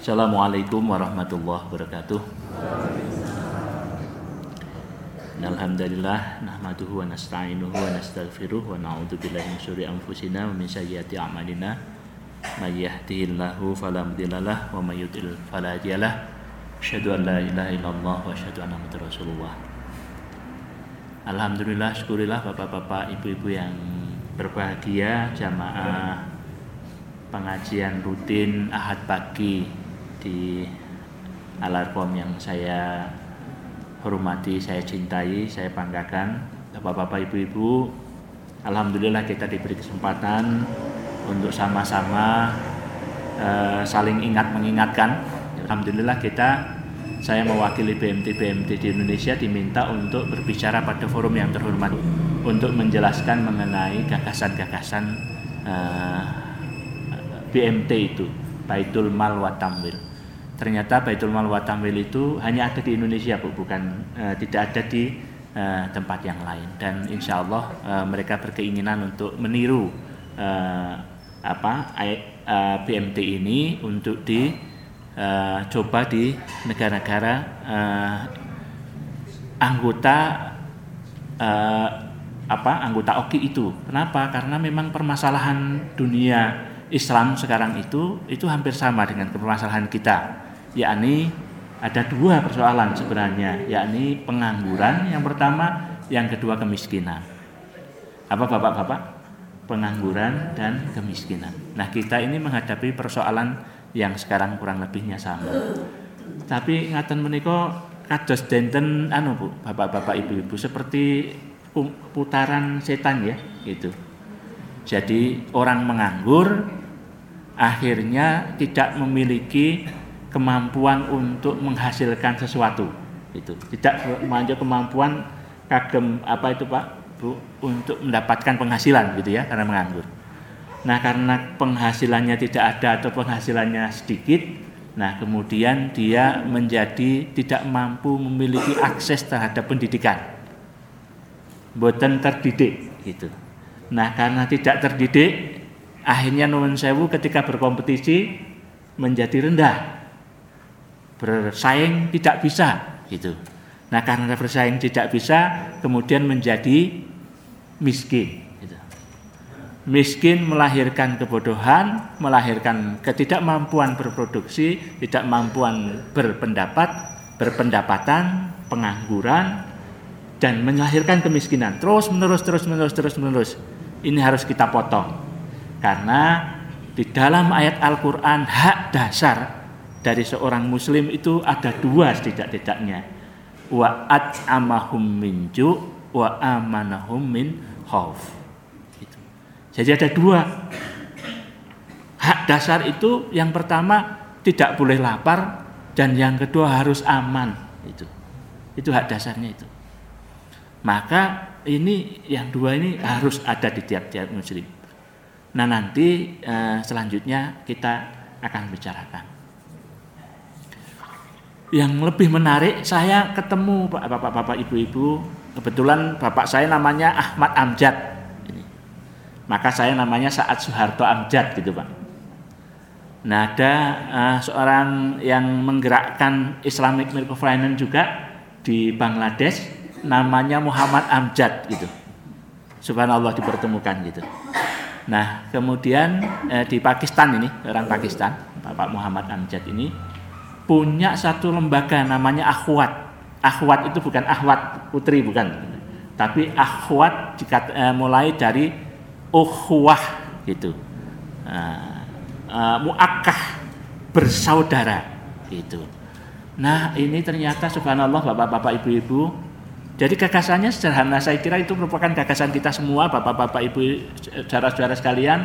Assalamualaikum warahmatullahi wabarakatuh. Alhamdulillah nahmaduhu wa nasta'inuhu wa nastaghfiruh wa na'udzu billahi min syururi anfusina wa min sayyiati a'malina may yahdihillahu fala mudhillalah wa may yudlil fala hadiyalah. Asyhadu an la ilaha illallah wa asyhadu anna muhammadar rasulullah. Alhamdulillah syukurillah Bapak-bapak Ibu-ibu yang berbahagia jamaah pengajian rutin Ahad pagi di Alarkom yang saya hormati, saya cintai, saya banggakan. Bapak-bapak, ibu-ibu, alhamdulillah kita diberi kesempatan untuk sama-sama uh, saling ingat mengingatkan. Alhamdulillah kita saya mewakili BMT-BMT di Indonesia diminta untuk berbicara pada forum yang terhormat untuk menjelaskan mengenai gagasan-gagasan uh, eh, BMT itu, Baitul Mal wa Tamwil ternyata Baitul Mal itu hanya ada di Indonesia Bu, bukan uh, tidak ada di uh, tempat yang lain dan insya Allah uh, mereka berkeinginan untuk meniru uh, apa uh, BMT ini untuk di uh, coba di negara-negara uh, anggota uh, apa anggota OKI itu. Kenapa? Karena memang permasalahan dunia Islam sekarang itu itu hampir sama dengan permasalahan kita yakni ada dua persoalan sebenarnya, yakni pengangguran yang pertama, yang kedua kemiskinan. Apa Bapak-bapak? Pengangguran dan kemiskinan. Nah, kita ini menghadapi persoalan yang sekarang kurang lebihnya sama. Tapi ngaten meniko kados denten anu Bu, Bapak-bapak Ibu-ibu seperti putaran setan ya, gitu. Jadi orang menganggur akhirnya tidak memiliki kemampuan untuk menghasilkan sesuatu. Itu. Tidak manja kemampuan kagem apa itu Pak? Bu untuk mendapatkan penghasilan gitu ya karena menganggur. Nah karena penghasilannya tidak ada atau penghasilannya sedikit, nah kemudian dia menjadi tidak mampu memiliki akses terhadap pendidikan, buatan terdidik. Gitu. Nah karena tidak terdidik, akhirnya nuwun sewu ketika berkompetisi menjadi rendah bersaing tidak bisa gitu. Nah karena bersaing tidak bisa kemudian menjadi miskin. Gitu. Miskin melahirkan kebodohan, melahirkan ketidakmampuan berproduksi, tidak mampuan berpendapat, berpendapatan, pengangguran, dan melahirkan kemiskinan. Terus menerus, terus menerus, terus menerus. Ini harus kita potong. Karena di dalam ayat Al-Quran hak dasar dari seorang muslim itu ada dua setidak-tidaknya. Wa at'amahum min ju wa amanahum min khauf gitu. jadi ada dua. Hak dasar itu yang pertama tidak boleh lapar dan yang kedua harus aman. Itu. Itu hak dasarnya itu. Maka ini yang dua ini harus ada di tiap-tiap muslim. Nah nanti eh, selanjutnya kita akan bicarakan yang lebih menarik saya ketemu bapak-bapak ibu-ibu. Kebetulan bapak saya namanya Ahmad Amjad. Maka saya namanya saat Soeharto Amjad gitu pak. Nah ada uh, seorang yang menggerakkan Islamic Miracle Finance juga di Bangladesh namanya Muhammad Amjad gitu. Subhanallah dipertemukan gitu. Nah kemudian eh, di Pakistan ini orang Pakistan Bapak Muhammad Amjad ini punya satu lembaga namanya akhwat. Akhwat itu bukan ahwat putri bukan, tapi akhwat jika eh, mulai dari ukhuwah gitu. Uh, uh, muakkah bersaudara itu. Nah, ini ternyata subhanallah Bapak-bapak Ibu-ibu jadi gagasannya sederhana, saya kira itu merupakan gagasan kita semua, bapak-bapak, ibu, saudara-saudara sekalian.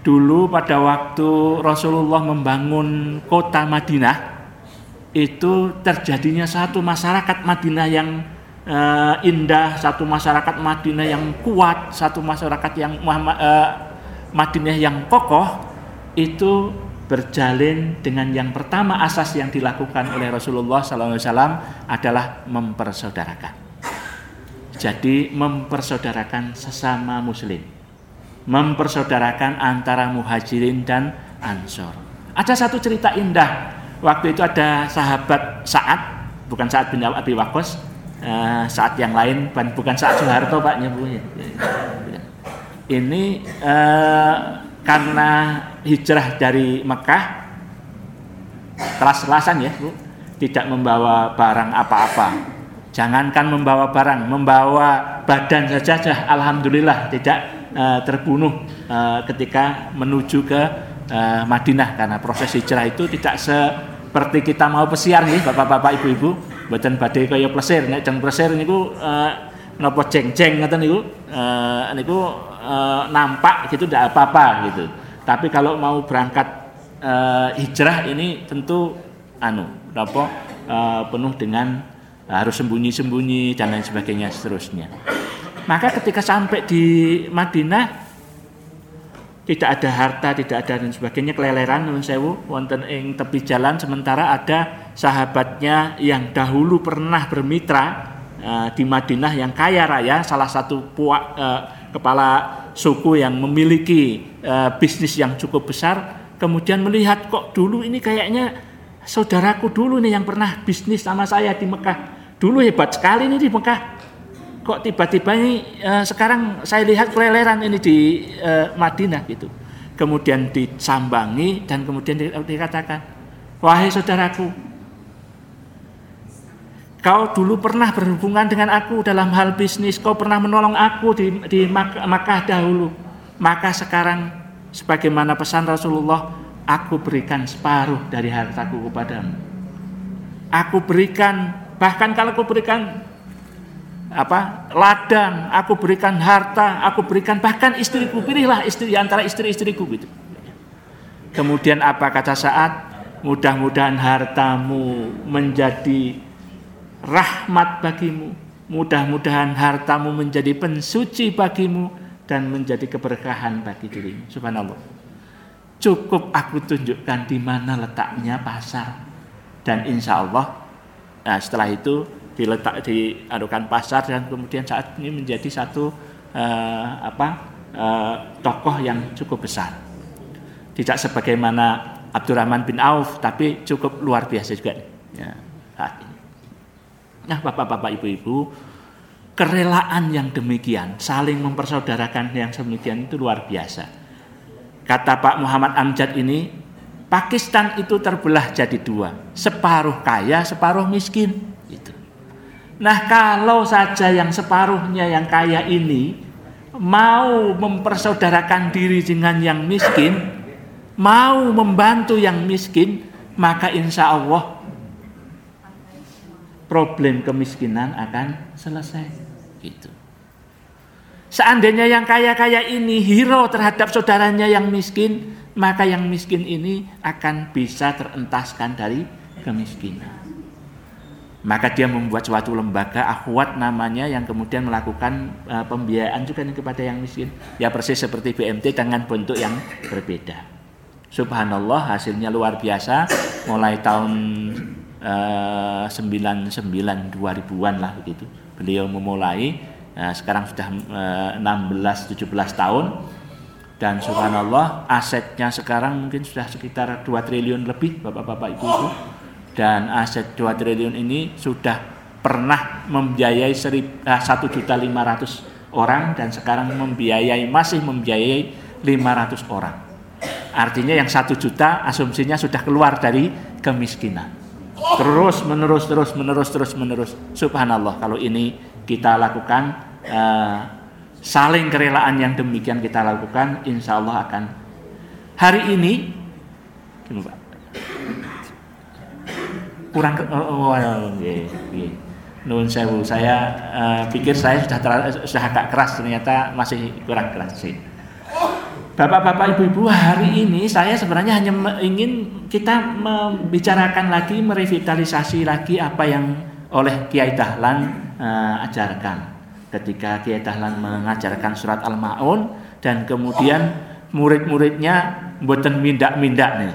Dulu pada waktu Rasulullah membangun kota Madinah, itu terjadinya satu masyarakat Madinah yang uh, indah, satu masyarakat Madinah yang kuat, satu masyarakat yang uh, Madinah yang kokoh itu berjalin dengan yang pertama asas yang dilakukan oleh Rasulullah SAW adalah mempersaudarakan. Jadi mempersaudarakan sesama Muslim, mempersaudarakan antara muhajirin dan ansor Ada satu cerita indah. Waktu itu ada sahabat saat, bukan saat bin Abi Waqqas, uh, saat yang lain, bukan saat Soeharto Pak Bu. Ini uh, karena hijrah dari Mekah, kelas-kelasan ya Bu, tidak membawa barang apa-apa. Jangankan membawa barang, membawa badan saja, alhamdulillah tidak uh, terbunuh uh, ketika menuju ke uh, Madinah. Karena proses hijrah itu tidak seperti kita mau pesiar nih bapak-bapak ibu-ibu. Buatan badai kaya plesir. Nek jeng plesir niku uh, nopo ceng-ceng ngoten niku niku nampak gitu tidak apa-apa gitu. Tapi kalau mau berangkat uh, hijrah ini tentu anu nopo uh, penuh dengan harus sembunyi-sembunyi dan lain sebagainya seterusnya. Maka ketika sampai di Madinah tidak ada harta, tidak ada dan sebagainya keleleran nun sewu wonten ing tepi jalan sementara ada sahabatnya yang dahulu pernah bermitra uh, di Madinah yang kaya raya salah satu puak uh, kepala suku yang memiliki uh, bisnis yang cukup besar kemudian melihat kok dulu ini kayaknya saudaraku dulu nih yang pernah bisnis sama saya di Mekah Dulu hebat sekali ini di Mekah. Kok tiba-tiba ini uh, sekarang saya lihat keleleran ini di uh, Madinah gitu. Kemudian disambangi dan kemudian dikatakan, "Wahai saudaraku, kau dulu pernah berhubungan dengan aku dalam hal bisnis, kau pernah menolong aku di di Makkah dahulu. Maka sekarang sebagaimana pesan Rasulullah, aku berikan separuh dari hartaku kepadamu. Aku berikan Bahkan kalau aku berikan apa ladang, aku berikan harta, aku berikan bahkan istriku, pilihlah istri antara istri-istriku gitu. Kemudian apa kata saat mudah-mudahan hartamu menjadi rahmat bagimu, mudah-mudahan hartamu menjadi pensuci bagimu dan menjadi keberkahan bagi dirimu. Subhanallah. Cukup aku tunjukkan di mana letaknya pasar dan insya Allah Nah, setelah itu diletak di adukan pasar dan kemudian saat ini menjadi satu uh, apa uh, tokoh yang cukup besar. Tidak sebagaimana Abdurrahman bin Auf, tapi cukup luar biasa juga ya, saat ini. Nah, bapak-bapak, ibu-ibu, kerelaan yang demikian, saling mempersaudarakan yang sedemikian itu luar biasa. Kata Pak Muhammad Amjad ini, Pakistan itu terbelah jadi dua, separuh kaya, separuh miskin. Nah kalau saja yang separuhnya yang kaya ini mau mempersaudarakan diri dengan yang miskin, mau membantu yang miskin, maka insya Allah problem kemiskinan akan selesai. Gitu. Seandainya yang kaya-kaya ini hero terhadap saudaranya yang miskin, maka yang miskin ini akan bisa terentaskan dari kemiskinan. Maka dia membuat suatu lembaga akhwat namanya yang kemudian melakukan uh, pembiayaan juga kepada yang miskin. Ya persis seperti BMT dengan bentuk yang berbeda. Subhanallah hasilnya luar biasa mulai tahun uh, 99 2000-an lah begitu. Beliau memulai uh, sekarang sudah uh, 16 17 tahun dan subhanallah asetnya sekarang mungkin sudah sekitar 2 triliun lebih Bapak-bapak Ibu-ibu dan aset 2 triliun ini sudah pernah membiayai 1 eh, juta 500 orang dan sekarang membiayai masih membiayai 500 orang. Artinya yang 1 juta asumsinya sudah keluar dari kemiskinan. Terus menerus terus menerus terus menerus. Subhanallah kalau ini kita lakukan uh, saling kerelaan yang demikian kita lakukan insya Allah akan. Hari ini Pak kurang ke, oh, oh, oh yeah, yeah. Nun sewu, saya uh, pikir saya sudah ter, sudah agak keras ternyata masih kurang keras sih. Bapak-bapak, ibu-ibu, hari ini saya sebenarnya hanya ingin kita membicarakan lagi, merevitalisasi lagi apa yang oleh Kiai Dahlan uh, ajarkan ketika Kiai Dahlan mengajarkan surat Al-Maun dan kemudian murid-muridnya buatan mindak-mindak nih.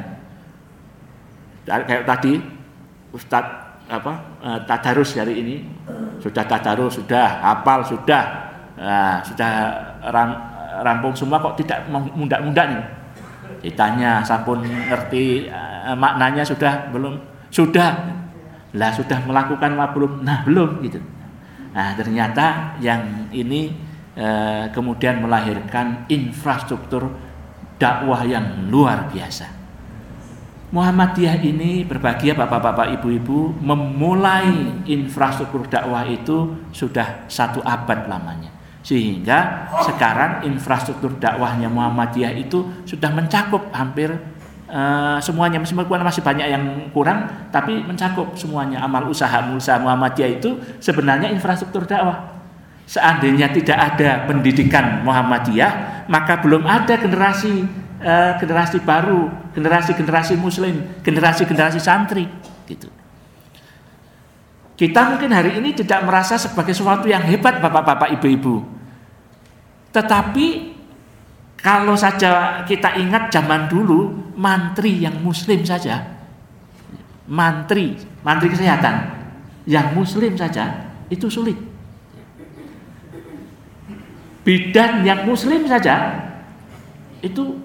Kayak tadi Ustadz apa uh, tadarus hari ini sudah tadarus sudah hafal sudah uh, sudah ram, rampung semua kok tidak mundak-mundak nih Ditanya, sampun ngerti uh, maknanya sudah belum? Sudah. Lah sudah melakukan apa belum? Nah, belum gitu. Nah, ternyata yang ini uh, kemudian melahirkan infrastruktur dakwah yang luar biasa. Muhammadiyah ini berbahagia bapak-bapak ibu-ibu memulai infrastruktur dakwah itu sudah satu abad lamanya. Sehingga sekarang infrastruktur dakwahnya Muhammadiyah itu sudah mencakup hampir uh, semuanya. Meskipun masih banyak yang kurang tapi mencakup semuanya. Amal usaha usaha Muhammadiyah itu sebenarnya infrastruktur dakwah. Seandainya tidak ada pendidikan Muhammadiyah maka belum ada generasi uh, generasi baru generasi-generasi muslim generasi-generasi santri gitu kita mungkin hari ini tidak merasa sebagai sesuatu yang hebat bapak-bapak ibu-ibu tetapi kalau saja kita ingat zaman dulu mantri yang muslim saja mantri, mantri kesehatan yang muslim saja itu sulit. Bidan yang muslim saja itu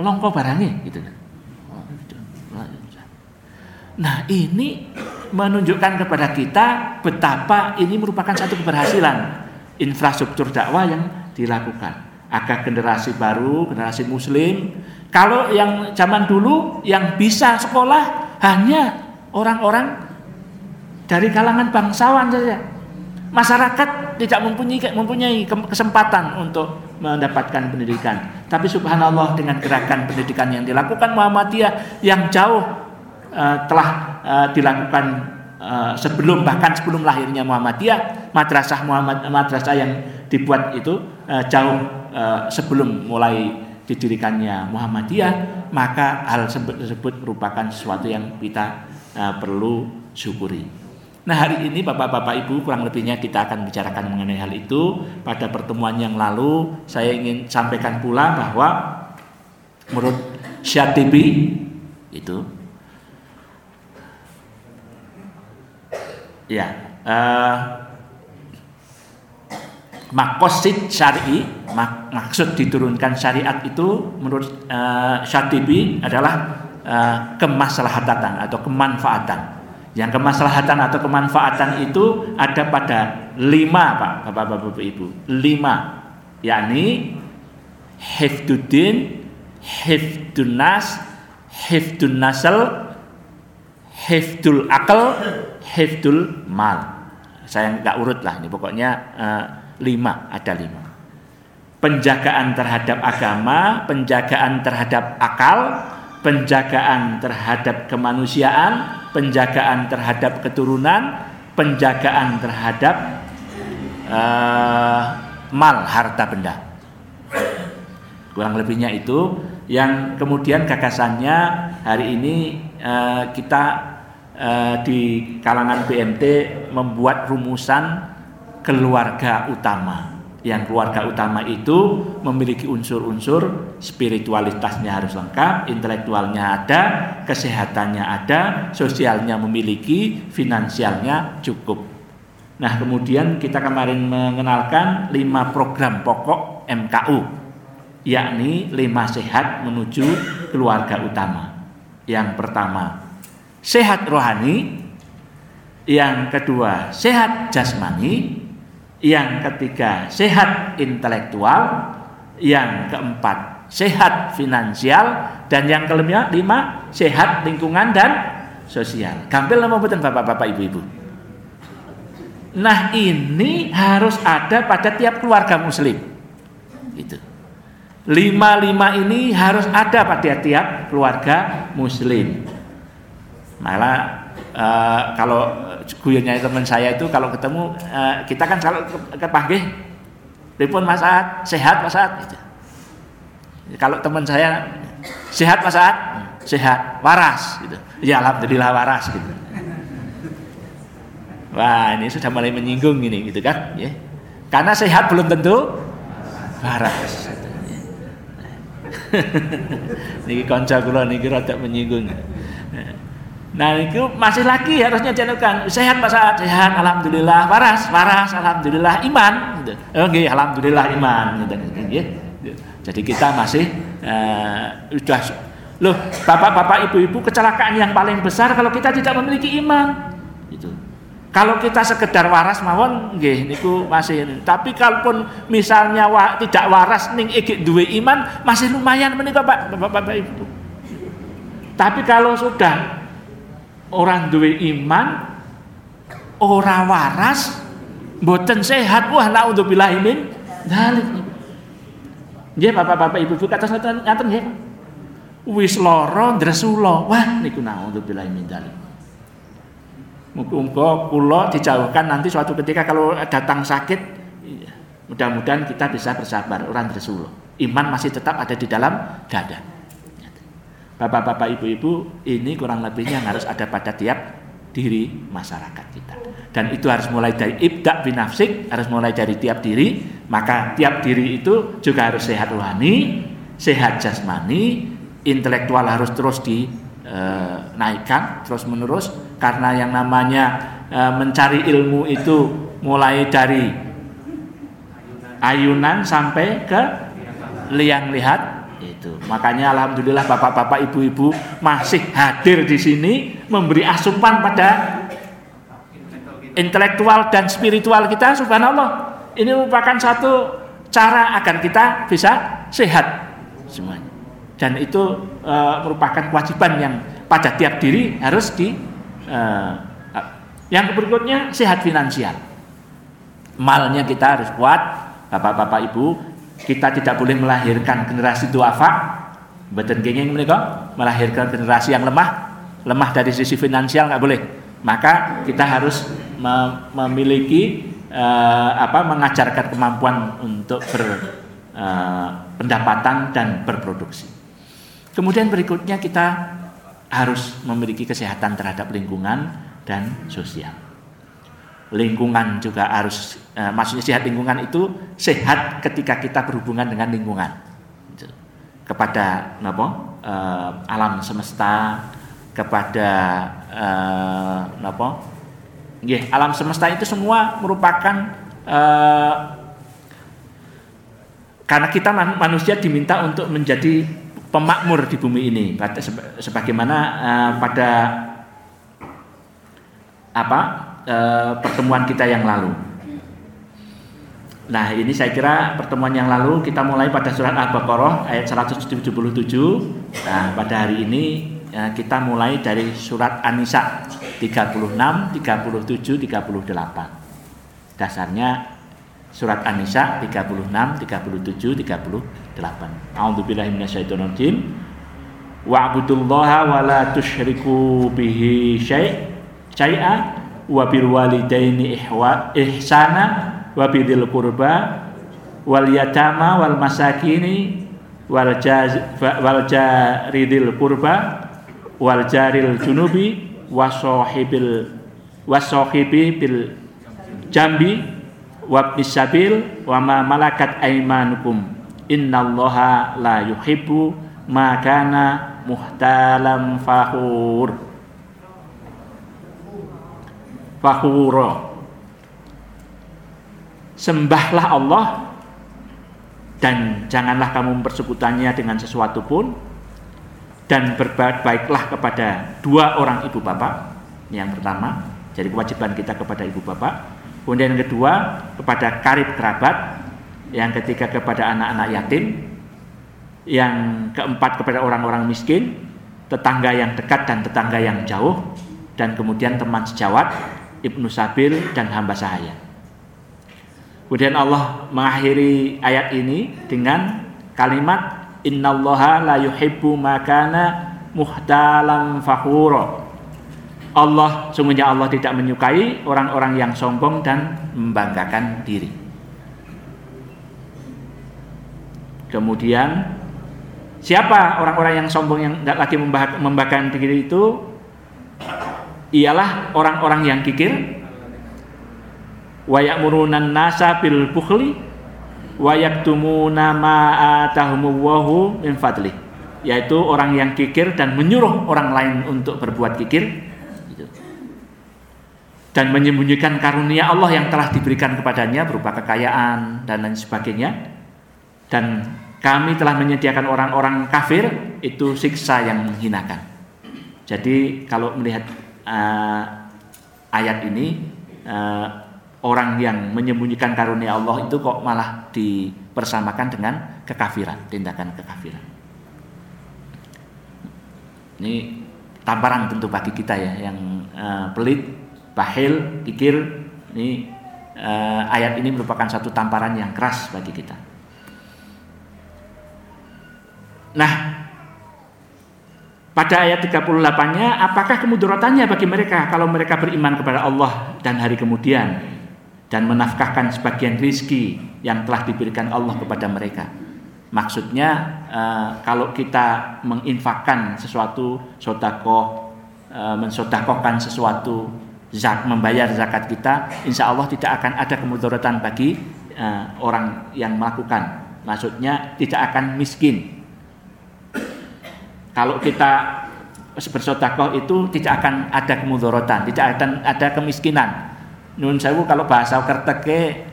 longko barangnya gitu. Nah, ini menunjukkan kepada kita betapa ini merupakan satu keberhasilan infrastruktur dakwah yang dilakukan agar generasi baru, generasi muslim. Kalau yang zaman dulu yang bisa sekolah hanya orang-orang dari kalangan bangsawan saja. Masyarakat tidak mempunyai mempunyai kesempatan untuk mendapatkan pendidikan. Tapi subhanallah dengan gerakan pendidikan yang dilakukan Muhammadiyah yang jauh uh, telah uh, dilakukan uh, sebelum bahkan sebelum lahirnya Muhammadiyah, madrasah Muhammad madrasah yang dibuat itu uh, jauh uh, sebelum mulai didirikannya Muhammadiyah, maka hal tersebut merupakan sesuatu yang kita uh, perlu syukuri. Nah hari ini Bapak-Bapak Ibu kurang lebihnya kita akan bicarakan mengenai hal itu. Pada pertemuan yang lalu saya ingin sampaikan pula bahwa Menurut Syatibi itu Ya uh, makosid syari mak maksud diturunkan syariat itu menurut uh, Syatibi adalah uh, kemaslahatan atau kemanfaatan yang kemaslahatan atau kemanfaatan itu ada pada lima pak bapak bapak ibu. Lima. Yakni hifduddin hifdunas hifdun nasal hifdul akal hifdul mal. Saya nggak urut lah ini. Pokoknya uh, lima. Ada lima. Penjagaan terhadap agama penjagaan terhadap akal penjagaan terhadap kemanusiaan penjagaan terhadap keturunan penjagaan terhadap uh, mal harta benda kurang lebihnya itu yang kemudian gagasannya hari ini uh, kita uh, di kalangan BMT membuat rumusan keluarga utama. Yang keluarga utama itu memiliki unsur-unsur spiritualitasnya harus lengkap, intelektualnya ada, kesehatannya ada, sosialnya memiliki, finansialnya cukup. Nah, kemudian kita kemarin mengenalkan lima program pokok MKU, yakni lima sehat menuju keluarga utama. Yang pertama, sehat rohani, yang kedua, sehat jasmani, yang ketiga sehat intelektual, yang keempat sehat finansial, dan yang kelima lima sehat lingkungan dan sosial. Gampil nama betul bapak-bapak ibu-ibu. Nah ini harus ada pada tiap keluarga muslim. Gitu. Lima-lima ini harus ada pada tiap keluarga muslim. Malah uh, kalau guyonnya teman saya itu kalau ketemu uh, kita kan kalau ke, ke telepon Mas Saat, sehat Mas Saat gitu. Kalau teman saya sehat Mas Saat, sehat, waras gitu. Ya alhamdulillah waras gitu. Wah, ini sudah mulai menyinggung ini gitu kan, ya. Karena sehat belum tentu waras. niki kanca kula niki rada menyinggung. Nah itu masih lagi harusnya dianukan sehat Pak Saat sehat Alhamdulillah waras waras Alhamdulillah iman gitu. Oke Alhamdulillah iman gitu, gitu, Jadi kita masih uh, sudah loh bapak-bapak ibu-ibu kecelakaan yang paling besar kalau kita tidak memiliki iman. Itu. Kalau kita sekedar waras mawon nggih niku masih. Tapi kalaupun misalnya wa, tidak waras ning iki duwe iman masih lumayan menika Pak Bapak-bapak Ibu. Tapi kalau sudah orang duwe iman ora waras mboten sehat wah naudzubillah min dzalik Nggih Bapak-bapak Ibu-ibu kata ngaten nggih. Wis lara ndresula. Wah niku naudzubillah min dzalik. Muga-muga kula dijauhkan nanti suatu ketika kalau datang sakit iya, mudah-mudahan kita bisa bersabar orang ndresula. Iman masih tetap ada di dalam dada. Bapak-bapak Ibu-ibu ini kurang lebihnya harus ada pada tiap diri masyarakat kita. Dan itu harus mulai dari ibda binafsik, harus mulai dari tiap diri, maka tiap diri itu juga harus sehat rohani, sehat jasmani, intelektual harus terus dinaikkan e, terus menerus karena yang namanya e, mencari ilmu itu mulai dari ayunan sampai ke liang lihat itu. Makanya alhamdulillah bapak-bapak, ibu-ibu masih hadir di sini memberi asupan pada intelektual dan spiritual kita subhanallah. Ini merupakan satu cara agar kita bisa sehat semuanya. Dan itu e, merupakan kewajiban yang pada tiap diri harus di e, yang berikutnya sehat finansial. Malnya kita harus kuat, bapak-bapak ibu, kita tidak boleh melahirkan generasi duafa. Betul gengeng mereka melahirkan generasi yang lemah lemah dari sisi finansial nggak boleh. Maka kita harus memiliki uh, apa mengajarkan kemampuan untuk berpendapatan eh, uh, dan berproduksi. Kemudian berikutnya kita harus memiliki kesehatan terhadap lingkungan dan sosial lingkungan juga harus eh, maksudnya sehat lingkungan itu sehat ketika kita berhubungan dengan lingkungan gitu. kepada apa eh, alam semesta kepada eh, apa yeah, alam semesta itu semua merupakan eh, karena kita man, manusia diminta untuk menjadi pemakmur di bumi ini sebagaimana eh, pada apa Eh, pertemuan kita yang lalu. Nah, ini saya kira pertemuan yang lalu kita mulai pada surat Al-Baqarah ayat 177. Nah, pada hari ini ya, kita mulai dari surat An-Nisa 36, 37, 38. Dasarnya surat An-Nisa 36, 37, 38. A'udzubillahi minasyaitonir Wa'budullaha wa la tusyriku bihi syai' syai'a wa bil walidaini ihsana wa bidil qurba wal yatama wal masakini wal jaz wal jaridil qurba wal jaril junubi wasohibil wasohibi bil jambi wa bisabil wa ma malakat aimanukum innallaha la yuhibbu ma kana muhtalam fakhur fakhura sembahlah Allah dan janganlah kamu mempersekutannya dengan sesuatu pun dan berbuat baiklah kepada dua orang ibu bapak yang pertama jadi kewajiban kita kepada ibu bapak. Kemudian yang kedua kepada karib kerabat yang ketiga kepada anak-anak yatim yang keempat kepada orang-orang miskin tetangga yang dekat dan tetangga yang jauh dan kemudian teman sejawat Ibnu Sabil dan hamba sahaya. Kemudian Allah mengakhiri ayat ini dengan kalimat innallaha la yuhibbu makana muhtalan fakhura. Allah sungguhnya Allah tidak menyukai orang-orang yang sombong dan membanggakan diri. Kemudian siapa orang-orang yang sombong yang tidak lagi membanggakan diri itu? Ialah orang-orang yang kikir wa ya'murunan nasa bil bukhli wa yaktumuna ma atahumullahu min fadli yaitu orang yang kikir dan menyuruh orang lain untuk berbuat kikir gitu. dan menyembunyikan karunia Allah yang telah diberikan kepadanya berupa kekayaan dan lain sebagainya dan kami telah menyediakan orang-orang kafir itu siksa yang menghinakan. Jadi kalau melihat uh, ayat ini uh, orang yang menyembunyikan karunia Allah itu kok malah dipersamakan dengan kekafiran, tindakan kekafiran. Ini tamparan tentu bagi kita ya yang uh, pelit, bahil, kikir. Ini uh, ayat ini merupakan satu tamparan yang keras bagi kita. Nah, pada ayat 38-nya, apakah kemudaratannya bagi mereka kalau mereka beriman kepada Allah dan hari kemudian dan menafkahkan sebagian rizki yang telah diberikan Allah kepada mereka? Maksudnya uh, kalau kita menginfakkan sesuatu sodako, uh, mensodakohkan sesuatu, zak, membayar zakat kita, insya Allah tidak akan ada kemudaratan bagi uh, orang yang melakukan. Maksudnya tidak akan miskin, kalau kita bersodakoh itu tidak akan ada kemudorotan, tidak akan ada kemiskinan. Nun sewu kalau bahasa kerteke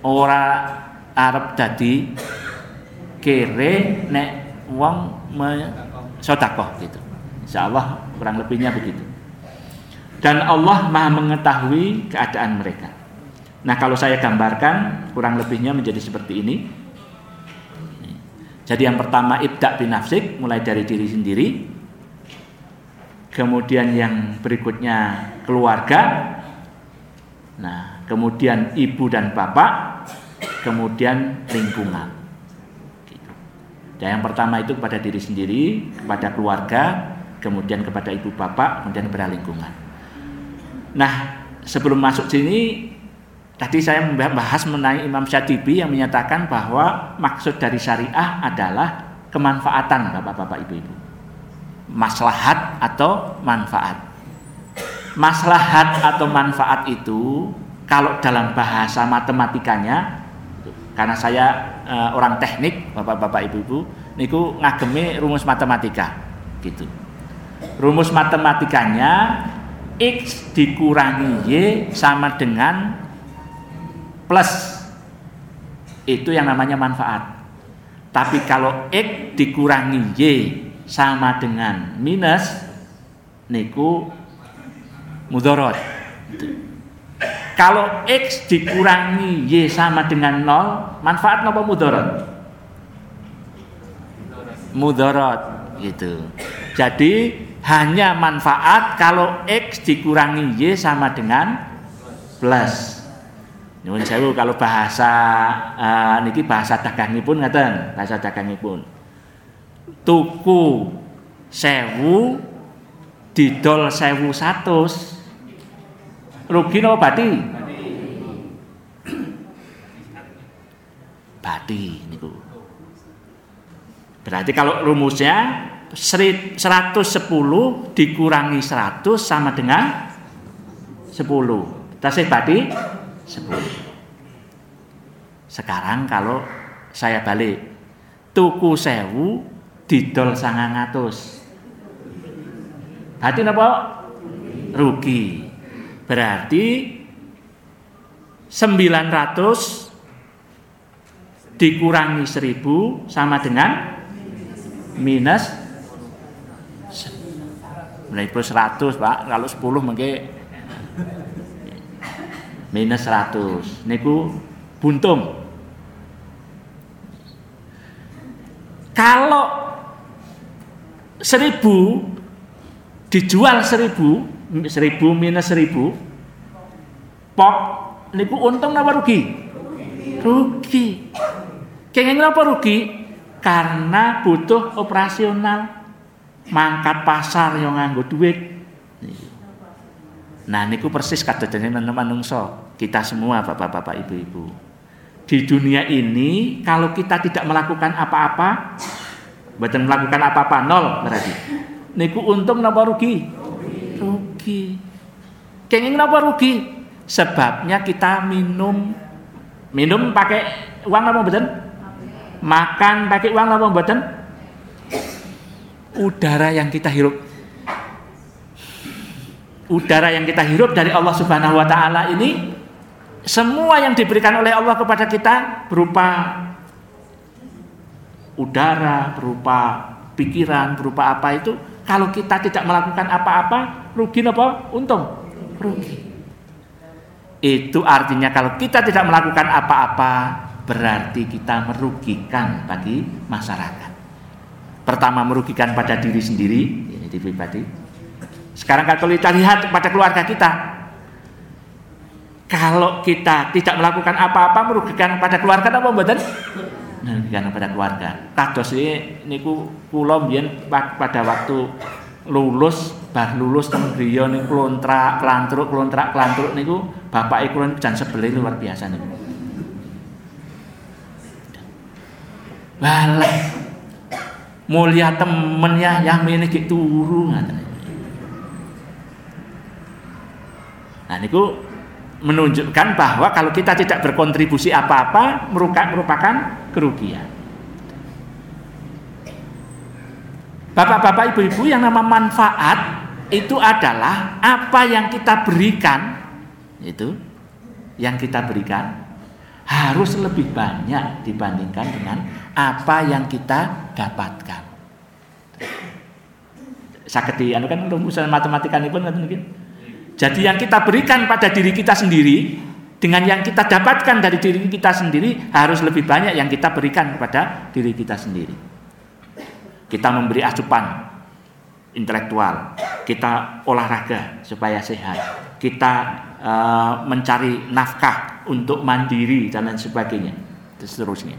ora Arab dadi kere nek wong sodakoh gitu. Insya Allah kurang lebihnya begitu. Dan Allah maha mengetahui keadaan mereka. Nah kalau saya gambarkan kurang lebihnya menjadi seperti ini. Jadi yang pertama ibda binafsik mulai dari diri sendiri. Kemudian yang berikutnya keluarga. Nah, kemudian ibu dan bapak, kemudian lingkungan. Gitu. Dan yang pertama itu kepada diri sendiri, kepada keluarga, kemudian kepada ibu bapak, kemudian kepada lingkungan. Nah, sebelum masuk sini Tadi saya membahas mengenai Imam Syatibi yang menyatakan bahwa maksud dari syariah adalah kemanfaatan Bapak-bapak Ibu-ibu. Maslahat atau manfaat. Maslahat atau manfaat itu kalau dalam bahasa matematikanya karena saya e, orang teknik Bapak-bapak Ibu-ibu niku ngagemi rumus matematika gitu. Rumus matematikanya X dikurangi Y sama dengan plus itu yang namanya manfaat. Tapi kalau X dikurangi Y sama dengan minus niku mudorot. Kalau X dikurangi Y sama dengan 0, manfaat apa mudorot? Mudorot gitu. Jadi hanya manfaat kalau X dikurangi Y sama dengan plus. Nyuwun sewu kalau bahasa uh, niki bahasa dagangipun ngaten, bahasa dagangipun. Tuku sewu didol sewu satus rugi napa bati? Bati niku. Berarti kalau rumusnya 110 dikurangi 100 sama dengan 10. Tasih bati 10. Sekarang kalau saya balik tuku sewu didol sangang atus. Berarti apa? Rugi. Berarti 900 dikurangi 1000 sama dengan minus mulai plus 100 Pak kalau 10 mungkin minus 100 niku buntung. Kalau seribu dijual seribu seribu minus seribu pok niku untung apa rugi? Rugi. Kenging apa rugi? Karena butuh operasional. Mangkat pasar yang nganggo duit Nah niku persis kadadene manungso kita semua bapak-bapak ibu-ibu. Di dunia ini kalau kita tidak melakukan apa-apa, bukan melakukan apa-apa nol berarti. Niku untung napa rugi? Rugi. Kenging napa rugi? Sebabnya kita minum minum pakai uang apa mboten? Makan pakai uang apa mboten? Udara yang kita hirup udara yang kita hirup dari Allah Subhanahu wa taala ini semua yang diberikan oleh Allah kepada kita berupa udara, berupa pikiran, berupa apa itu kalau kita tidak melakukan apa-apa rugi apa? Untung. Rugi. Itu artinya kalau kita tidak melakukan apa-apa berarti kita merugikan bagi masyarakat. Pertama merugikan pada diri sendiri, ini pribadi. Sekarang kalau kita lihat pada keluarga kita, kalau kita tidak melakukan apa-apa merugikan pada keluarga apa mboten? Merugikan pada keluarga. Kados ini niku kula mbiyen pada waktu lulus bar lulus teng griya niku klontrak klantruk klontrak klantruk niku bapak kula niku jan luar biasa niku. Walah. Mulia temen ya yang ini gitu turu. Nah niku menunjukkan bahwa kalau kita tidak berkontribusi apa-apa merupakan kerugian. Bapak-bapak, ibu-ibu yang nama manfaat itu adalah apa yang kita berikan itu yang kita berikan harus lebih banyak dibandingkan dengan apa yang kita dapatkan. Sakiti anu kan rumusan matematika ini pun mungkin. Jadi yang kita berikan pada diri kita sendiri dengan yang kita dapatkan dari diri kita sendiri harus lebih banyak yang kita berikan kepada diri kita sendiri. Kita memberi asupan intelektual, kita olahraga supaya sehat, kita uh, mencari nafkah untuk mandiri dan lain sebagainya, seterusnya.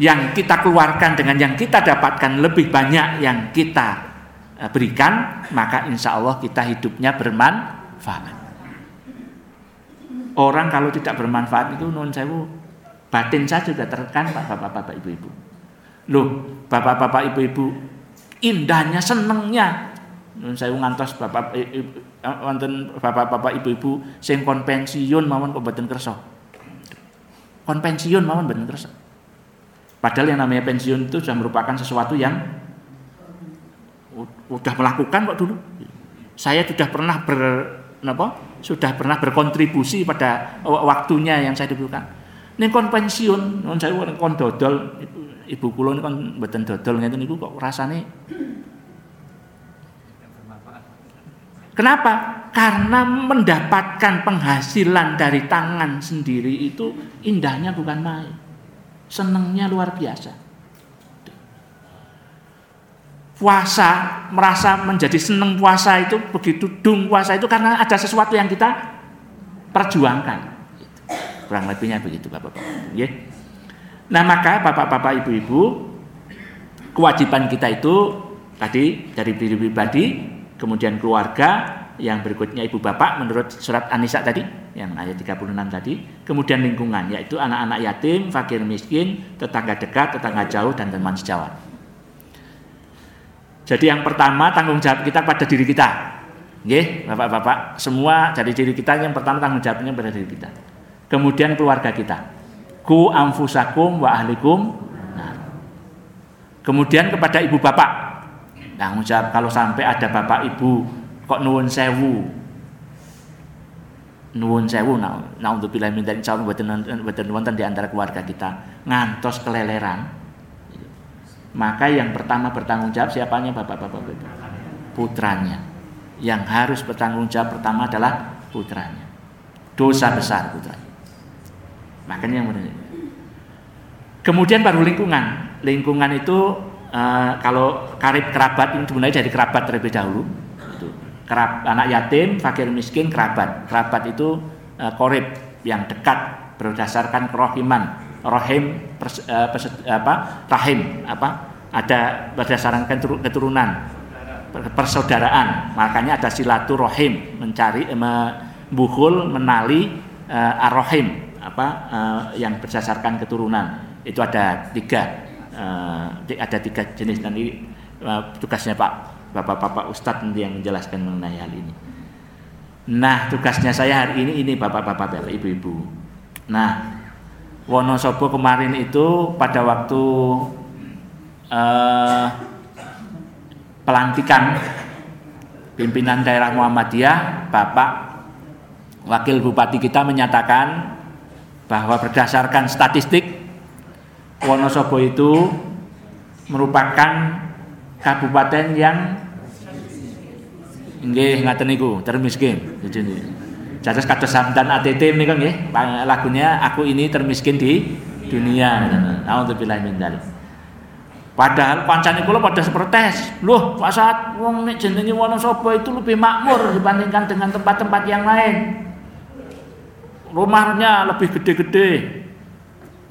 Yang kita keluarkan dengan yang kita dapatkan lebih banyak yang kita berikan, maka insya Allah kita hidupnya bermanfaat. Orang kalau tidak bermanfaat itu non sewu batin saya juga tertekan pak bapak-bapak ibu-ibu. Loh, bapak-bapak ibu-ibu, indahnya senengnya. Saya ngantos bapak wonten bapak-bapak ibu-ibu sing kon pensiun mawon kok mboten kersa. Kon pensiun mawon mboten kersa. Padahal yang namanya pensiun itu sudah merupakan sesuatu yang udah melakukan kok dulu. Saya sudah pernah ber apa? Sudah pernah berkontribusi pada waktunya yang saya diberikan. Ning kon pensiun, saya kon dodol ibu kula kan mboten dodol ngeten niku kok rasane Kenapa? Karena mendapatkan penghasilan dari tangan sendiri itu indahnya bukan main. Senengnya luar biasa. Puasa, merasa menjadi seneng puasa itu begitu dung puasa itu karena ada sesuatu yang kita perjuangkan. Kurang lebihnya begitu Bapak-bapak. Yeah. Nah maka bapak-bapak ibu-ibu kewajiban kita itu tadi dari diri pribadi kemudian keluarga yang berikutnya ibu bapak menurut surat Anisa tadi yang ayat 36 tadi kemudian lingkungan yaitu anak-anak yatim, fakir miskin, tetangga dekat, tetangga jauh dan teman sejawat. Jadi yang pertama tanggung jawab kita pada diri kita. Nggih, Bapak-bapak, semua dari diri kita yang pertama tanggung jawabnya pada diri kita. Kemudian keluarga kita ku amfusakum wa ahlikum nah. kemudian kepada ibu bapak tanggung jawab kalau sampai ada bapak ibu kok nuwun sewu nuwun sewu nah, untuk bila minta insya Allah betul wonten di antara keluarga kita ngantos keleleran maka yang pertama bertanggung jawab siapanya bapak-bapak putranya yang harus bertanggung jawab pertama adalah putranya dosa besar putranya Makanya yang benar. Kemudian baru lingkungan. Lingkungan itu uh, kalau karib kerabat ini dimulai dari kerabat terlebih dahulu. Itu. Kerab, anak yatim, fakir miskin, kerabat. Kerabat itu uh, korib yang dekat berdasarkan kerohiman, rohim, pers, uh, pers, apa, rahim, apa, ada berdasarkan keturunan, persaudaraan. Makanya ada silaturahim, mencari, membuhul, menali uh, arrohim, apa uh, yang berdasarkan keturunan itu ada tiga uh, ada tiga jenis nanti uh, tugasnya Pak Bapak-bapak Ustadz nanti yang menjelaskan mengenai hal ini. Nah tugasnya saya hari ini ini bapak-bapak ibu-ibu. Nah Wonosobo kemarin itu pada waktu uh, pelantikan pimpinan daerah Muhammadiyah Bapak Wakil Bupati kita menyatakan bahwa berdasarkan statistik Wonosobo itu merupakan kabupaten yang nggih ngaten niku termiskin. Jadas kados samdan ATT menika nggih lagunya aku ini termiskin di dunia. Alhamdulillah min dzalik. Padahal pancane kula pada protes. Loh, Pak Saat wong nek jenenge Wonosobo itu lebih makmur dibandingkan dengan tempat-tempat yang lain. Rumahnya lebih gede-gede.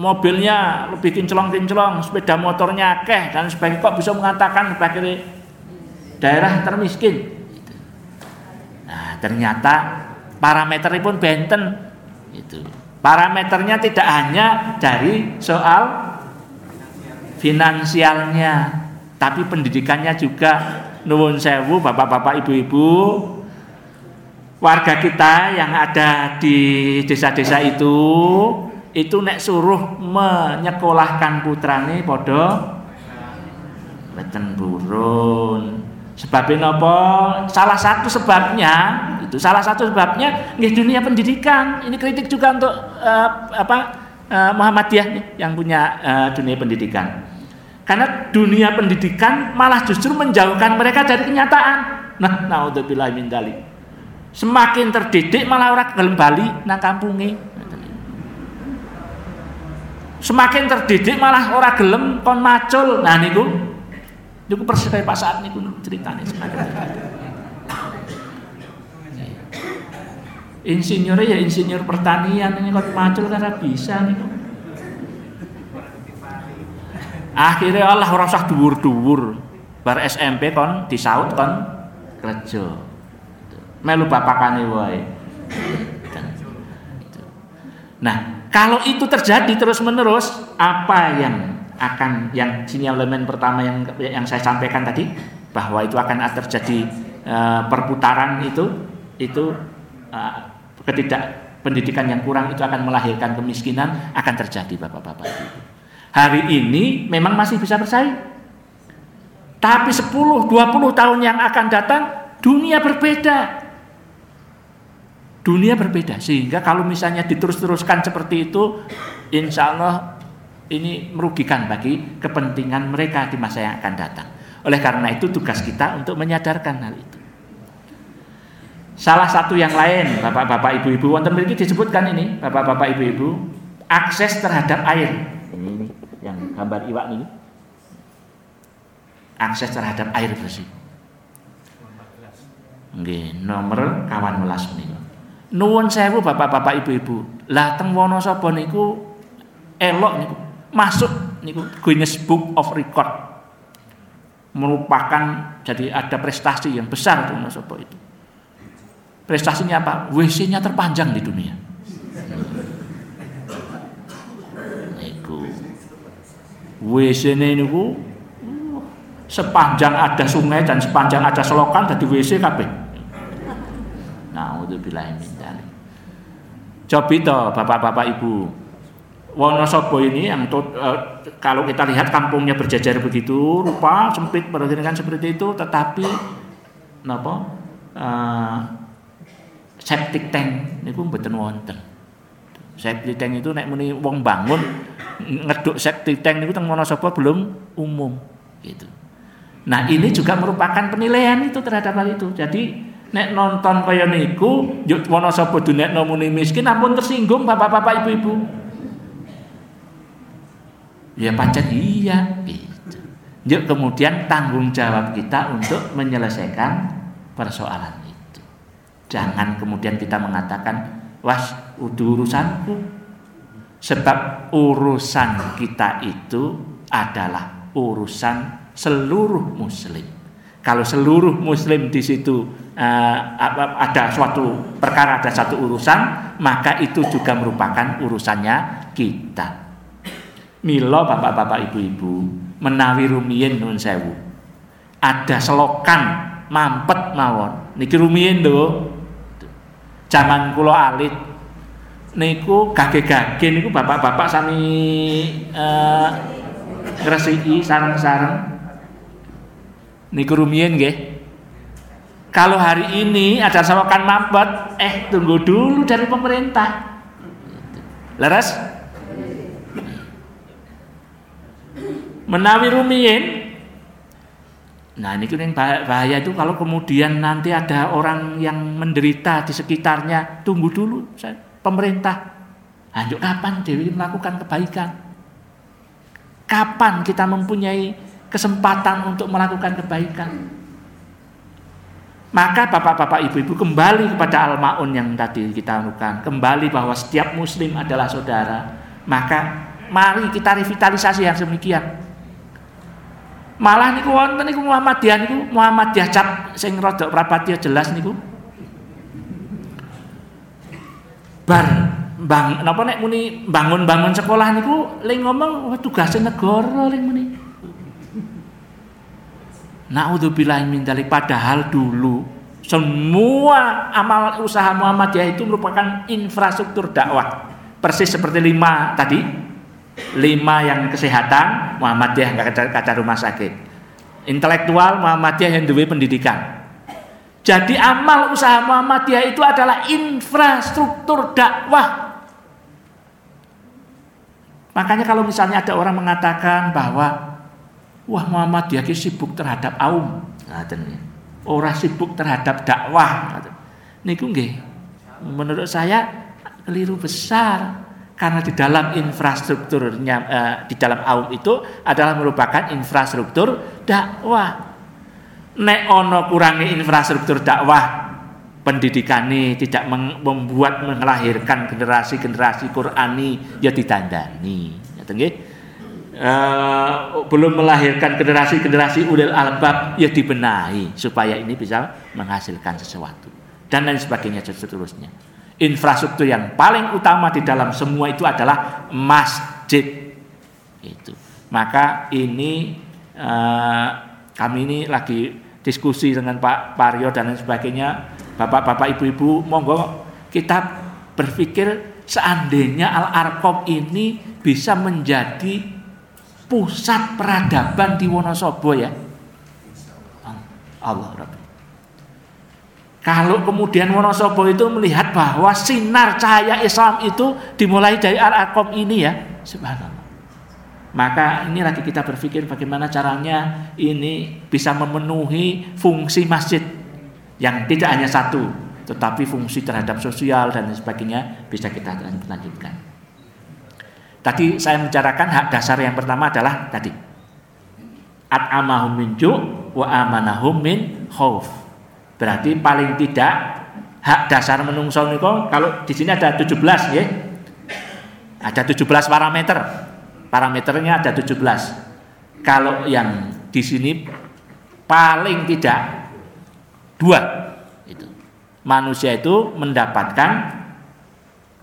Mobilnya lebih kinclong-kinclong, sepeda motornya akeh dan sebagainya kok bisa mengatakan sebagai daerah termiskin. Nah, ternyata parameter pun benten. Itu. Parameternya tidak hanya dari soal finansialnya, tapi pendidikannya juga. Nuwun sewu bapak-bapak ibu-ibu. Warga kita yang ada di desa-desa itu itu nek suruh menyekolahkan putrane podo beten burun. Sebabnya apa? Salah satu sebabnya itu salah satu sebabnya di dunia pendidikan ini kritik juga untuk uh, apa uh, Muhammadiyah yang punya uh, dunia pendidikan karena dunia pendidikan malah justru menjauhkan mereka dari kenyataan. Nah, naudzubillah min dalik. Semakin terdidik malah orang gelem bali nang. Semakin terdidik malah orang gelem kon macul. Nah niku niku persis saat niku ceritane semakin Insinyur ya insinyur pertanian ini kon macul karena bisa niku. Akhirnya Allah ora usah dhuwur-dhuwur. Bar SMP kon disaut kon kerja. Melu bapakane wae. Nah, kalau itu terjadi terus-menerus, apa yang akan yang elemen pertama yang yang saya sampaikan tadi bahwa itu akan terjadi uh, perputaran itu itu uh, ketidak pendidikan yang kurang itu akan melahirkan kemiskinan akan terjadi Bapak-bapak hari ini memang masih bisa bersaing. Tapi 10, 20 tahun yang akan datang dunia berbeda. Dunia berbeda sehingga kalau misalnya diterus-teruskan seperti itu insya Allah ini merugikan bagi kepentingan mereka di masa yang akan datang. Oleh karena itu tugas kita untuk menyadarkan hal itu. Salah satu yang lain, bapak-bapak, ibu-ibu, wonten mriki disebutkan ini, bapak-bapak, ibu-ibu, akses terhadap air yang gambar iwak ini akses terhadap air bersih. Nggih, nomor kawan welas menika. Nuwun sewu bapak-bapak ibu-ibu. Lah teng Wonosobo niku elok niku masuk niku Guinness Book of Record. Merupakan jadi ada prestasi yang besar di Wonosobo itu. Prestasinya apa? WC-nya terpanjang di dunia. WC-ne niku sepanjang ada sungai dan sepanjang ada selokan dari WC kabeh. Nah, untuk bilahi min Coba itu Bapak-bapak Ibu. Wonosobo ini yang tot, uh, kalau kita lihat kampungnya berjajar begitu, rupa sempit kan seperti itu, tetapi napa? Uh, septic tank niku mboten wonten. Septic tank itu nek muni wong bangun ngeduk septic tank itu teng Wonosobo belum umum gitu. Nah, ini juga merupakan penilaian itu terhadap hal itu. Jadi nek nonton kaya niku yuk Wonosobo dunia nomuni miskin ampun tersinggung bapak-bapak ibu-ibu. Ya pancen iya gitu. Yuk kemudian tanggung jawab kita untuk menyelesaikan persoalan. Jangan kemudian kita mengatakan, "Was, urusanku." Sebab urusan kita itu adalah urusan seluruh muslim. Kalau seluruh muslim di situ uh, ada suatu perkara, ada satu urusan, maka itu juga merupakan urusannya kita. Milo bapak-bapak ibu-ibu menawi rumiyin nun sewu. Ada selokan mampet mawon. Niki rumiyin do. Zaman kulo alit niku gage-gage niku bapak-bapak sami uh, ngresiki sarang-sarang. Niku rumiyin nggih. Kalau hari ini ada selokan mampet eh tunggu dulu dari pemerintah. Leres Menawi rumiyin Nah ini yang bahaya itu kalau kemudian nanti ada orang yang menderita di sekitarnya, tunggu dulu pemerintah. Anjuk kapan Dewi melakukan kebaikan? Kapan kita mempunyai kesempatan untuk melakukan kebaikan? Maka bapak-bapak ibu-ibu kembali kepada al-ma'un yang tadi kita lakukan. Kembali bahwa setiap muslim adalah saudara. Maka mari kita revitalisasi yang demikian Malah niku wonten niku Muhammadiyah niku Muhammadiyah cap sing rada prapatya jelas niku. Bar bang napa nek muni bangun-bangun sekolah niku ling ngomong oh, tugasnya negara ling muni. Naudzubillah min dalik padahal dulu semua amal usaha Muhammadiyah itu merupakan infrastruktur dakwah. Persis seperti lima tadi lima yang kesehatan Muhammadiyah nggak kaca rumah sakit. Intelektual Muhammadiyah yang duwe pendidikan. Jadi amal usaha Muhammadiyah itu adalah infrastruktur dakwah. Makanya kalau misalnya ada orang mengatakan bahwa wah Muhammadiyah sibuk terhadap aum. Orang sibuk terhadap dakwah. Niku nggih menurut saya keliru besar karena di dalam infrastrukturnya uh, di dalam AUM itu adalah merupakan infrastruktur dakwah. Nek ono kurangi infrastruktur dakwah pendidikan ini tidak membuat melahirkan generasi-generasi Qurani ya ditandani. Ya, Uh, belum melahirkan generasi-generasi ulil albab ya dibenahi supaya ini bisa menghasilkan sesuatu dan lain sebagainya seterusnya infrastruktur yang paling utama di dalam semua itu adalah masjid. Itu. Maka ini uh, kami ini lagi diskusi dengan Pak Paryo dan lain sebagainya. Bapak-bapak ibu-ibu monggo kita berpikir seandainya Al Arkom ini bisa menjadi pusat peradaban di Wonosobo ya. Allah Rabbi kalau kemudian Wonosobo itu melihat bahwa sinar cahaya Islam itu dimulai dari Al-Aqam ini ya, subhanallah. Maka ini lagi kita berpikir bagaimana caranya ini bisa memenuhi fungsi masjid yang tidak hanya satu, tetapi fungsi terhadap sosial dan sebagainya bisa kita lanjutkan. Tadi saya membicarakan hak dasar yang pertama adalah tadi at-amahum min wa amanahum min khauf Berarti paling tidak hak dasar menungso niko kalau di sini ada 17 ya. Ada 17 parameter. Parameternya ada 17. Kalau yang di sini paling tidak dua itu. Manusia itu mendapatkan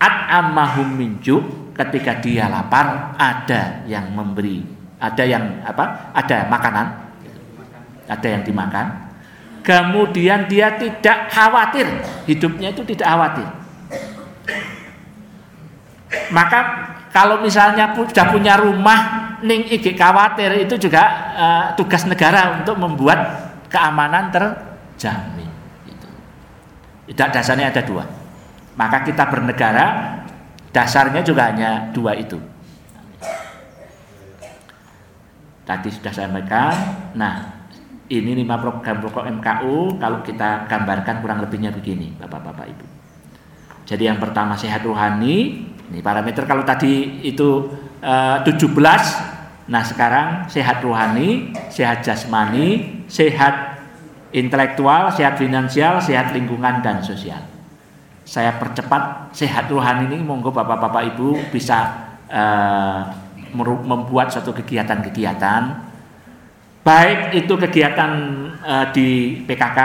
at amahum minju ketika dia lapar ada yang memberi, ada yang apa? Ada makanan. Ada yang dimakan kemudian dia tidak khawatir. Hidupnya itu tidak khawatir. Maka kalau misalnya sudah punya rumah ning iki khawatir itu juga uh, tugas negara untuk membuat keamanan terjamin. Itu tidak dasarnya ada dua. Maka kita bernegara dasarnya juga hanya dua itu. Tadi sudah saya sampaikan. Nah ini lima program pokok MKU kalau kita gambarkan kurang lebihnya begini Bapak-bapak Ibu. Jadi yang pertama sehat rohani, ini parameter kalau tadi itu eh, 17, nah sekarang sehat rohani, sehat jasmani, sehat intelektual, sehat finansial, sehat lingkungan dan sosial. Saya percepat sehat rohani ini monggo Bapak-bapak Ibu bisa uh, membuat suatu kegiatan-kegiatan baik itu kegiatan uh, di PKK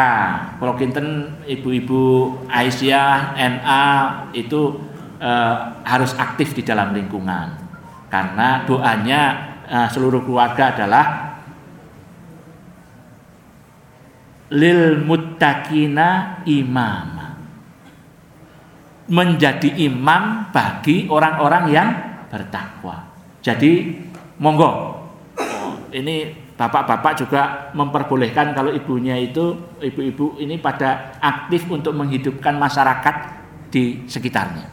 kalau kinten ibu-ibu Aisyah NA itu uh, harus aktif di dalam lingkungan. Karena doanya uh, seluruh keluarga adalah lil muttaqina imam menjadi imam bagi orang-orang yang bertakwa. Jadi monggo. Oh, ini bapak-bapak juga memperbolehkan kalau ibunya itu ibu-ibu ini pada aktif untuk menghidupkan masyarakat di sekitarnya.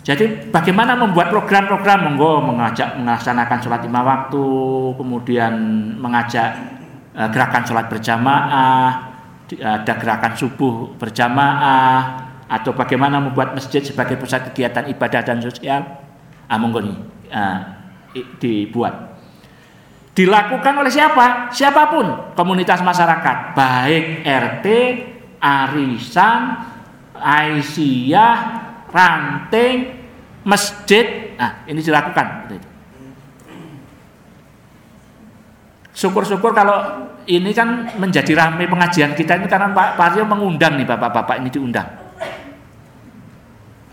Jadi bagaimana membuat program-program monggo mengajak melaksanakan sholat lima waktu, kemudian mengajak uh, gerakan sholat berjamaah, ada gerakan subuh berjamaah, atau bagaimana membuat masjid sebagai pusat kegiatan ibadah dan sosial. Ah monggo nih uh, dibuat. Dilakukan oleh siapa? Siapa pun komunitas masyarakat, baik RT, arisan, Aisyah, ranting, masjid. Nah, ini dilakukan. Syukur-syukur kalau ini kan menjadi ramai pengajian kita ini karena Pak Parjo mengundang nih bapak-bapak ini diundang.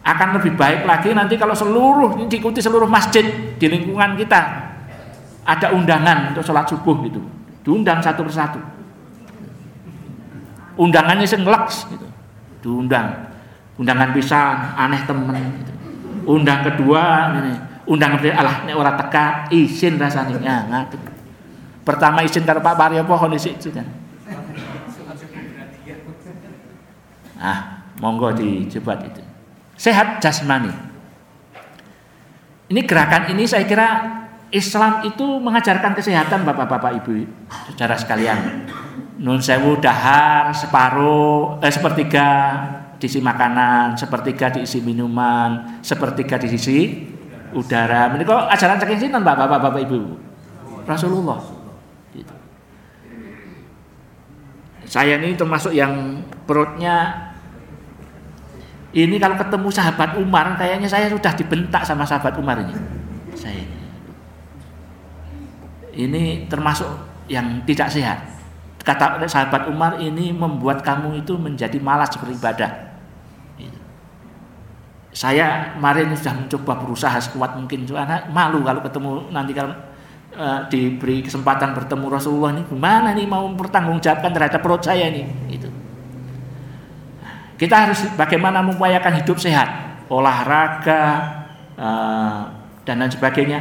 Akan lebih baik lagi nanti kalau seluruh diikuti seluruh masjid di lingkungan kita ada undangan untuk sholat subuh gitu. Diundang satu persatu. Undangannya sengleks gitu. Diundang undangan pisan aneh temen gitu. undang kedua ini undang kedua alah ini orang teka izin rasanya ya, pertama izin karo Pak Baryo apa kondisi itu kan ah monggo dicoba itu sehat jasmani ini gerakan ini saya kira Islam itu mengajarkan kesehatan bapak-bapak ibu secara sekalian nun sewu dahar separuh eh, sepertiga diisi makanan, sepertiga diisi minuman, sepertiga diisi udara. Ini kok ajaran saking sinten Bapak, Bapak, Bapak Ibu? Rasulullah. Gitu. Saya ini termasuk yang perutnya ini kalau ketemu sahabat Umar kayaknya saya sudah dibentak sama sahabat Umar ini. Saya ini. Ini termasuk yang tidak sehat. Kata sahabat Umar ini membuat kamu itu menjadi malas beribadah saya kemarin sudah mencoba berusaha sekuat mungkin karena malu kalau ketemu nanti kalau uh, diberi kesempatan bertemu Rasulullah ini gimana nih mau mempertanggungjawabkan terhadap perut saya ini itu kita harus bagaimana mengupayakan hidup sehat olahraga uh, dan lain sebagainya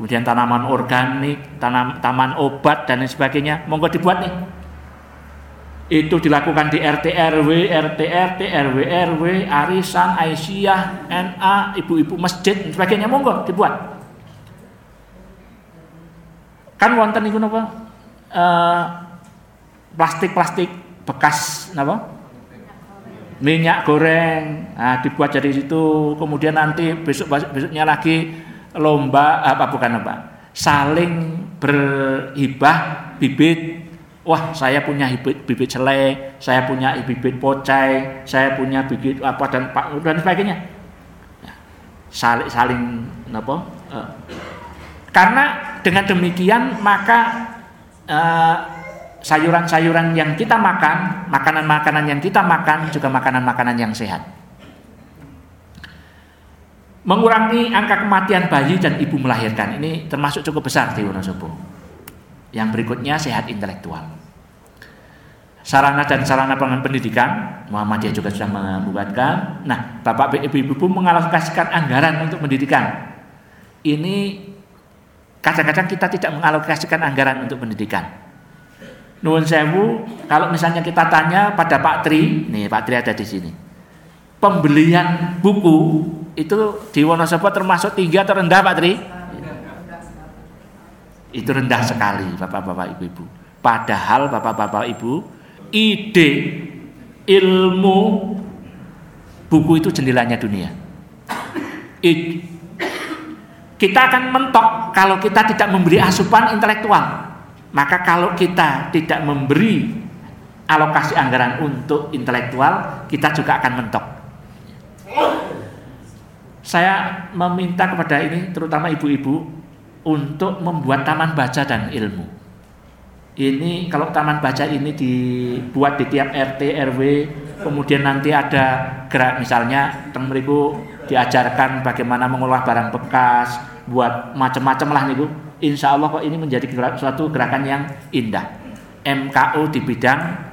kemudian tanaman organik tanam taman obat dan lain sebagainya monggo dibuat nih itu dilakukan di RT RW, RT RT, RW RW, arisan, Aisyah, NA, ibu-ibu masjid dan sebagainya monggo dibuat. Kan wonten itu napa? Uh, plastik-plastik bekas napa? Minyak goreng. Nah, dibuat jadi itu kemudian nanti besok besoknya lagi lomba apa bukan apa? Saling berhibah bibit wah saya punya bibit bibit celai, saya punya bibit pocai, saya punya bibit apa dan pak dan sebagainya. Ya, saling saling apa? Uh, karena dengan demikian maka sayuran sayuran-sayuran yang kita makan, makanan-makanan yang kita makan juga makanan-makanan yang sehat. Mengurangi angka kematian bayi dan ibu melahirkan ini termasuk cukup besar di Wonosobo. Yang berikutnya sehat intelektual sarana dan sarana pendidikan Muhammadiyah juga sudah membuatkan. Nah, Bapak Ibu Ibu mengalokasikan anggaran untuk pendidikan. Ini kadang-kadang kita tidak mengalokasikan anggaran untuk pendidikan. Nuwun sewu, kalau misalnya kita tanya pada Pak Tri, nih Pak Tri ada di sini. Pembelian buku itu di Wonosobo termasuk tinggi atau rendah Pak Tri? Itu rendah sekali Bapak-bapak Ibu-ibu. Padahal Bapak-bapak Ibu ide, ilmu, buku itu jendelanya dunia. It, kita akan mentok kalau kita tidak memberi asupan intelektual. Maka kalau kita tidak memberi alokasi anggaran untuk intelektual, kita juga akan mentok. Saya meminta kepada ini terutama ibu-ibu untuk membuat taman baca dan ilmu ini kalau taman baca ini dibuat di tiap RT RW kemudian nanti ada gerak misalnya mriku diajarkan bagaimana mengolah barang bekas buat macam-macam lah niku insya Allah kok ini menjadi suatu gerakan yang indah. MKO di bidang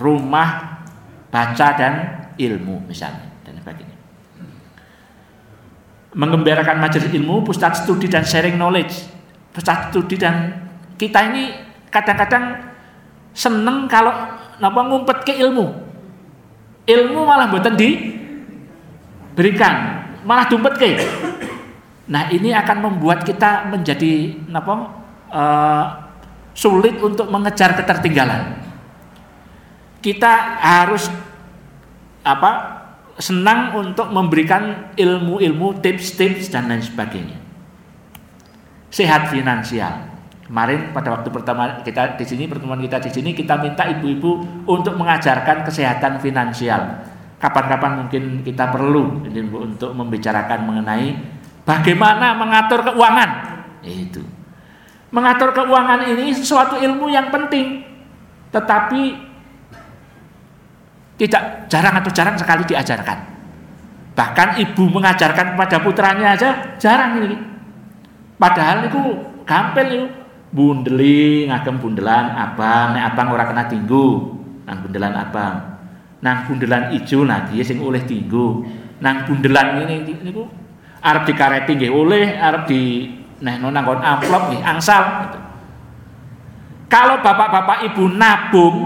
rumah baca dan ilmu misalnya dan sebagainya. Mengembirakan majelis ilmu pusat studi dan sharing knowledge. Pusat studi dan kita ini kadang-kadang seneng kalau napa ngumpet ke ilmu. Ilmu malah buatan diberikan malah dumpet ke. Nah ini akan membuat kita menjadi apa uh, sulit untuk mengejar ketertinggalan. Kita harus apa senang untuk memberikan ilmu-ilmu, tips-tips dan lain sebagainya. Sehat finansial. Kemarin pada waktu pertama kita di sini pertemuan kita di sini kita minta ibu-ibu untuk mengajarkan kesehatan finansial. Kapan-kapan mungkin kita perlu untuk membicarakan mengenai Bagaimana mengatur keuangan? Itu. Mengatur keuangan ini sesuatu ilmu yang penting, tetapi tidak jarang atau jarang sekali diajarkan. Bahkan ibu mengajarkan kepada putranya aja jarang ini. Padahal itu gampil itu. Bundeli ngagem bundelan abang, nek abang ora kena tinggu, nang bundelan abang. Nang bundelan ijo lagi sing oleh tinggu. Nang bundelan ini niku Arab dikareti nggih oleh, arep di neh nanggon amplop nggih angsal gitu. Kalau bapak-bapak ibu nabung,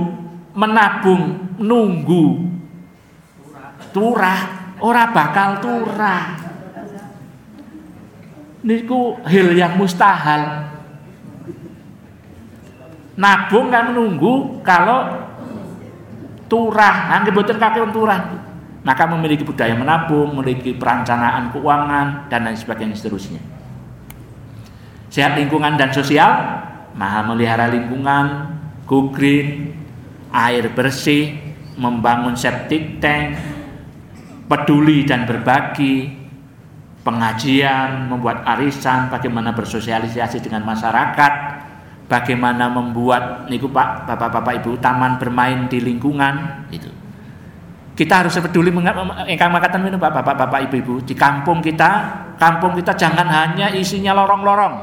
menabung nunggu turah, ora bakal turah. Niku hil yang mustahil. Nabung kan menunggu kalau turah, nggih boten kakek turah maka memiliki budaya menabung, memiliki perencanaan keuangan dan lain sebagainya seterusnya. Sehat lingkungan dan sosial, maha melihara lingkungan, go green, air bersih, membangun septic tank, peduli dan berbagi, pengajian, membuat arisan, bagaimana bersosialisasi dengan masyarakat, bagaimana membuat niku Pak, Bapak-bapak Ibu taman bermain di lingkungan itu. Kita harus peduli engkang makatan minum Bapak, Bapak, Ibu-ibu di kampung kita, kampung kita jangan hanya isinya lorong-lorong,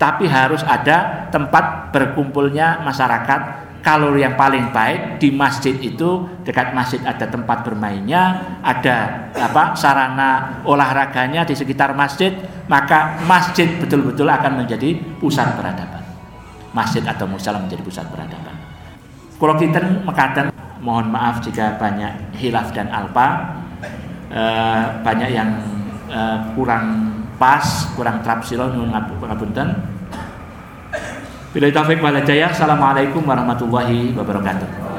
tapi harus ada tempat berkumpulnya masyarakat. Kalau yang paling baik di masjid itu dekat masjid ada tempat bermainnya, ada apa sarana olahraganya di sekitar masjid, maka masjid betul-betul akan menjadi pusat peradaban. Masjid atau musola menjadi pusat peradaban. Kalau kita mekaten mohon maaf jika banyak hilaf dan alpa. Uh, banyak yang uh, kurang pas kurang trapsilo ngapunten Bila taufik walhidayah Assalamualaikum warahmatullahi wabarakatuh